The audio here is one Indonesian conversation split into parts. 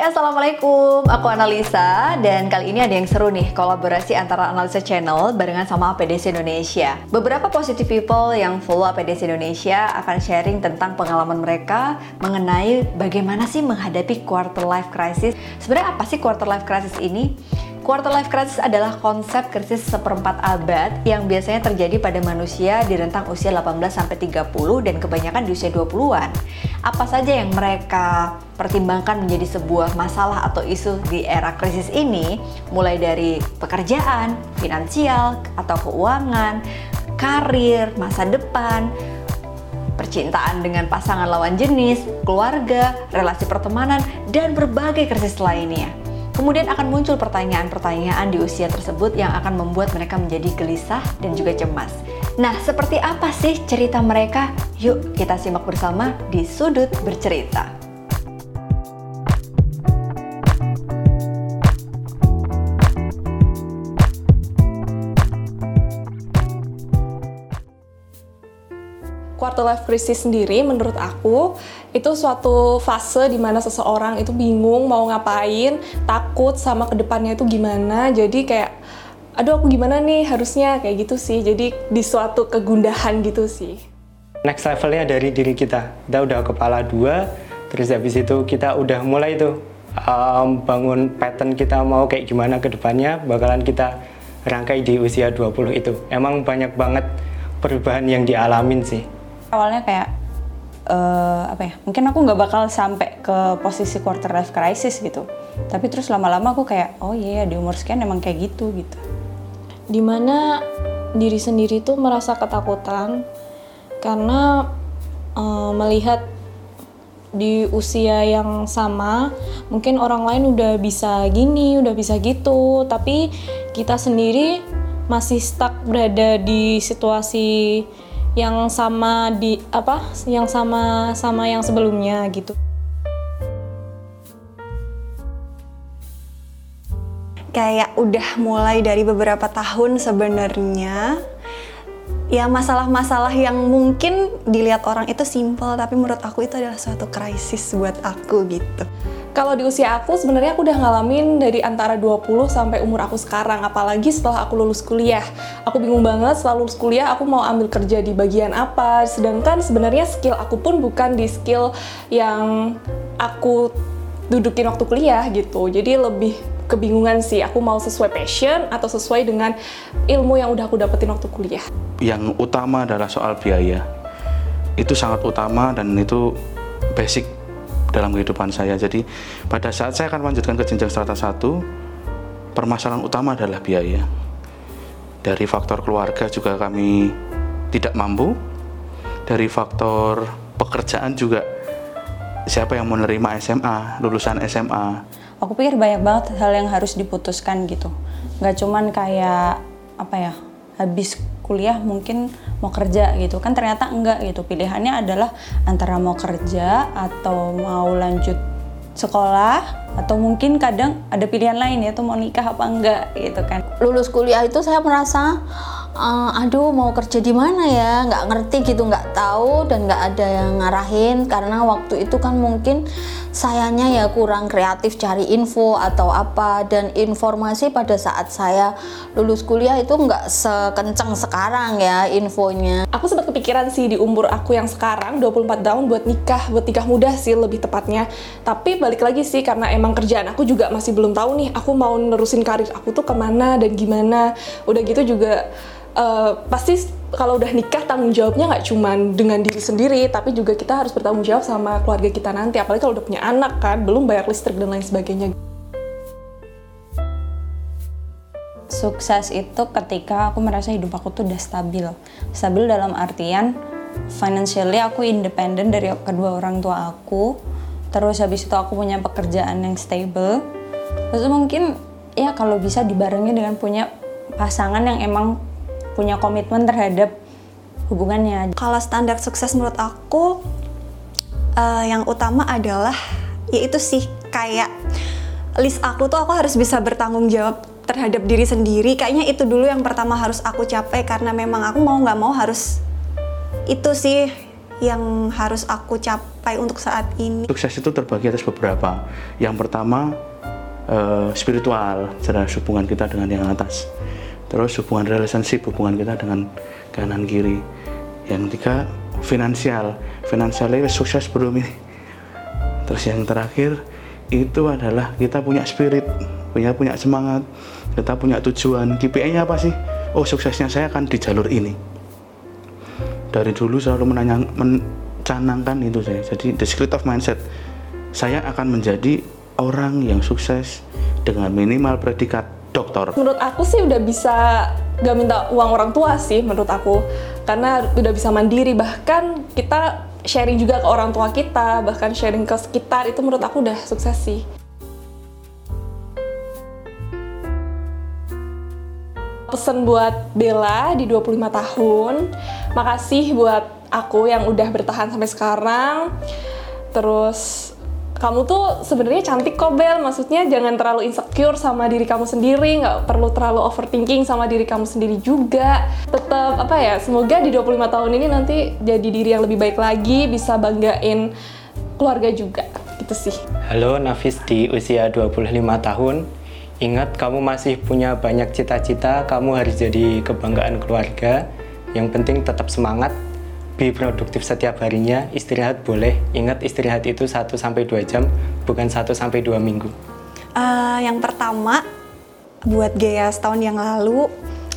Assalamualaikum. Aku Analisa dan kali ini ada yang seru nih kolaborasi antara Analisa Channel barengan sama APDC Indonesia. Beberapa positive people yang follow APDC Indonesia akan sharing tentang pengalaman mereka mengenai bagaimana sih menghadapi quarter life crisis. Sebenarnya apa sih quarter life crisis ini? Quarter life crisis adalah konsep krisis seperempat abad yang biasanya terjadi pada manusia di rentang usia 18 sampai 30 dan kebanyakan di usia 20-an. Apa saja yang mereka pertimbangkan menjadi sebuah masalah atau isu di era krisis ini, mulai dari pekerjaan, finansial, atau keuangan, karir, masa depan, percintaan dengan pasangan lawan jenis, keluarga, relasi pertemanan, dan berbagai krisis lainnya. Kemudian akan muncul pertanyaan-pertanyaan di usia tersebut yang akan membuat mereka menjadi gelisah dan juga cemas. Nah, seperti apa sih cerita mereka? Yuk kita simak bersama di Sudut Bercerita. quarter life crisis sendiri menurut aku itu suatu fase di mana seseorang itu bingung mau ngapain, takut sama ke depannya itu gimana. Jadi kayak aduh aku gimana nih harusnya kayak gitu sih. Jadi di suatu kegundahan gitu sih. Next levelnya dari diri kita. Kita udah kepala dua, terus habis itu kita udah mulai tuh um, bangun pattern kita mau kayak gimana ke depannya bakalan kita rangkai di usia 20 itu. Emang banyak banget perubahan yang dialamin sih awalnya kayak uh, apa ya mungkin aku nggak bakal sampai ke posisi quarter life crisis gitu tapi terus lama-lama aku kayak oh iya yeah, di umur sekian emang kayak gitu gitu di mana diri sendiri tuh merasa ketakutan karena uh, melihat di usia yang sama mungkin orang lain udah bisa gini udah bisa gitu tapi kita sendiri masih stuck berada di situasi yang sama di apa yang sama sama yang sebelumnya gitu kayak udah mulai dari beberapa tahun sebenarnya ya masalah-masalah yang mungkin dilihat orang itu simple tapi menurut aku itu adalah suatu krisis buat aku gitu. Kalau di usia aku sebenarnya aku udah ngalamin dari antara 20 sampai umur aku sekarang apalagi setelah aku lulus kuliah. Aku bingung banget setelah lulus kuliah aku mau ambil kerja di bagian apa. Sedangkan sebenarnya skill aku pun bukan di skill yang aku dudukin waktu kuliah gitu. Jadi lebih kebingungan sih aku mau sesuai passion atau sesuai dengan ilmu yang udah aku dapetin waktu kuliah yang utama adalah soal biaya itu sangat utama dan itu basic dalam kehidupan saya. Jadi pada saat saya akan melanjutkan ke jenjang strata 1, permasalahan utama adalah biaya. Dari faktor keluarga juga kami tidak mampu. Dari faktor pekerjaan juga siapa yang menerima SMA, lulusan SMA. Aku pikir banyak banget hal yang harus diputuskan gitu. Nggak cuman kayak apa ya, habis kuliah mungkin mau kerja gitu. Kan ternyata enggak gitu. Pilihannya adalah antara mau kerja atau mau lanjut sekolah atau mungkin kadang ada pilihan lain ya tuh mau nikah apa enggak gitu kan. Lulus kuliah itu saya merasa uh, aduh mau kerja di mana ya? Nggak ngerti gitu nggak tahu dan nggak ada yang ngarahin. Karena waktu itu kan mungkin sayanya ya kurang kreatif cari info atau apa. Dan informasi pada saat saya lulus kuliah itu nggak sekencang sekarang ya infonya. Aku sempat kepikiran sih di umur aku yang sekarang 24 tahun buat nikah buat nikah muda sih lebih tepatnya. Tapi balik lagi sih karena emang kerjaan aku juga masih belum tahu nih aku mau nerusin karir aku tuh ke mana dan gimana. Udah gitu juga uh, pasti kalau udah nikah tanggung jawabnya nggak cuma dengan diri sendiri tapi juga kita harus bertanggung jawab sama keluarga kita nanti. Apalagi kalau udah punya anak kan belum bayar listrik dan lain sebagainya. Sukses itu ketika aku merasa hidup aku tuh udah stabil. Stabil dalam artian financially aku independen dari kedua orang tua aku. Terus habis itu aku punya pekerjaan yang stable. Terus mungkin ya kalau bisa dibarengi dengan punya pasangan yang emang punya komitmen terhadap hubungannya. Kalau standar sukses menurut aku uh, yang utama adalah yaitu sih kayak list aku tuh aku harus bisa bertanggung jawab terhadap diri sendiri. Kayaknya itu dulu yang pertama harus aku capai karena memang aku mau nggak mau harus itu sih yang harus aku capai untuk saat ini? Sukses itu terbagi atas beberapa. Yang pertama eh, spiritual, jelas hubungan kita dengan yang atas. Terus hubungan relationship, hubungan kita dengan kanan kiri. Yang ketiga finansial, finansialnya sukses belum ini. Terus yang terakhir itu adalah kita punya spirit, punya punya semangat, kita punya tujuan. KPI-nya apa sih? Oh suksesnya saya akan di jalur ini dari dulu selalu menanyang, mencanangkan itu saya. Jadi the secret of mindset, saya akan menjadi orang yang sukses dengan minimal predikat dokter. Menurut aku sih udah bisa gak minta uang orang tua sih menurut aku karena udah bisa mandiri bahkan kita sharing juga ke orang tua kita bahkan sharing ke sekitar itu menurut aku udah sukses sih. pesan buat Bella di 25 tahun. Makasih buat aku yang udah bertahan sampai sekarang. Terus kamu tuh sebenarnya cantik kok Bel, maksudnya jangan terlalu insecure sama diri kamu sendiri, nggak perlu terlalu overthinking sama diri kamu sendiri juga. Tetap apa ya, semoga di 25 tahun ini nanti jadi diri yang lebih baik lagi, bisa banggain keluarga juga, gitu sih. Halo Nafis di usia 25 tahun, Ingat, kamu masih punya banyak cita-cita, kamu harus jadi kebanggaan keluarga. Yang penting tetap semangat, be produktif setiap harinya, istirahat boleh. Ingat, istirahat itu 1-2 jam, bukan 1-2 minggu. Uh, yang pertama, buat gaya setahun yang lalu,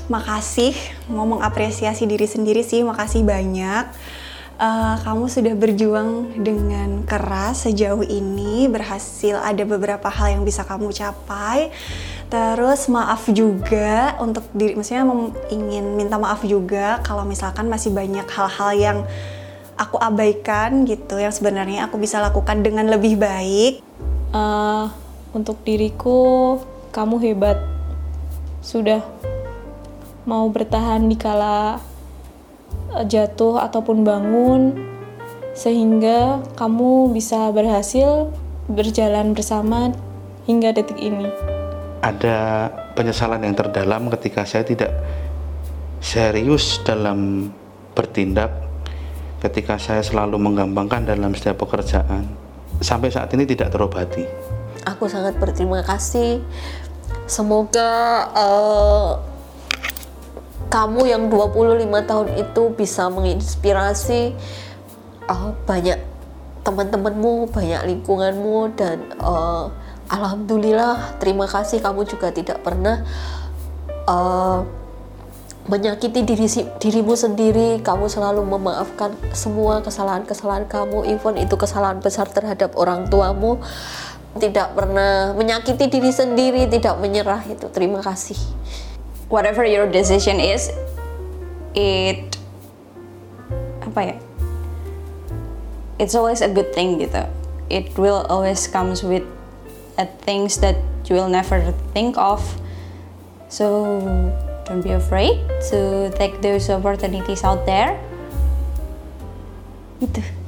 makasih, ngomong apresiasi diri sendiri sih, makasih banyak uh, kamu sudah berjuang dengan keras sejauh ini, berhasil ada beberapa hal yang bisa kamu capai. Terus maaf juga untuk diri, maksudnya ingin minta maaf juga kalau misalkan masih banyak hal-hal yang aku abaikan gitu, yang sebenarnya aku bisa lakukan dengan lebih baik. Uh, untuk diriku, kamu hebat. Sudah mau bertahan di kala Eh, jatuh ataupun bangun sehingga kamu bisa berhasil berjalan bersama hingga detik ini. Ada penyesalan yang terdalam ketika saya tidak serius dalam bertindak ketika saya selalu menggampangkan dalam setiap pekerjaan sampai saat ini tidak terobati. Aku sangat berterima kasih. Semoga uh, kamu yang 25 tahun itu bisa menginspirasi uh, banyak teman-temanmu, banyak lingkunganmu dan uh, alhamdulillah terima kasih kamu juga tidak pernah uh, menyakiti diri dirimu sendiri. Kamu selalu memaafkan semua kesalahan-kesalahan kamu, even itu kesalahan besar terhadap orang tuamu. Tidak pernah menyakiti diri sendiri, tidak menyerah itu. Terima kasih whatever your decision is it apa ya it's always a good thing gitu it will always comes with a things that you will never think of. So don't be afraid to take those opportunities out there. Gitu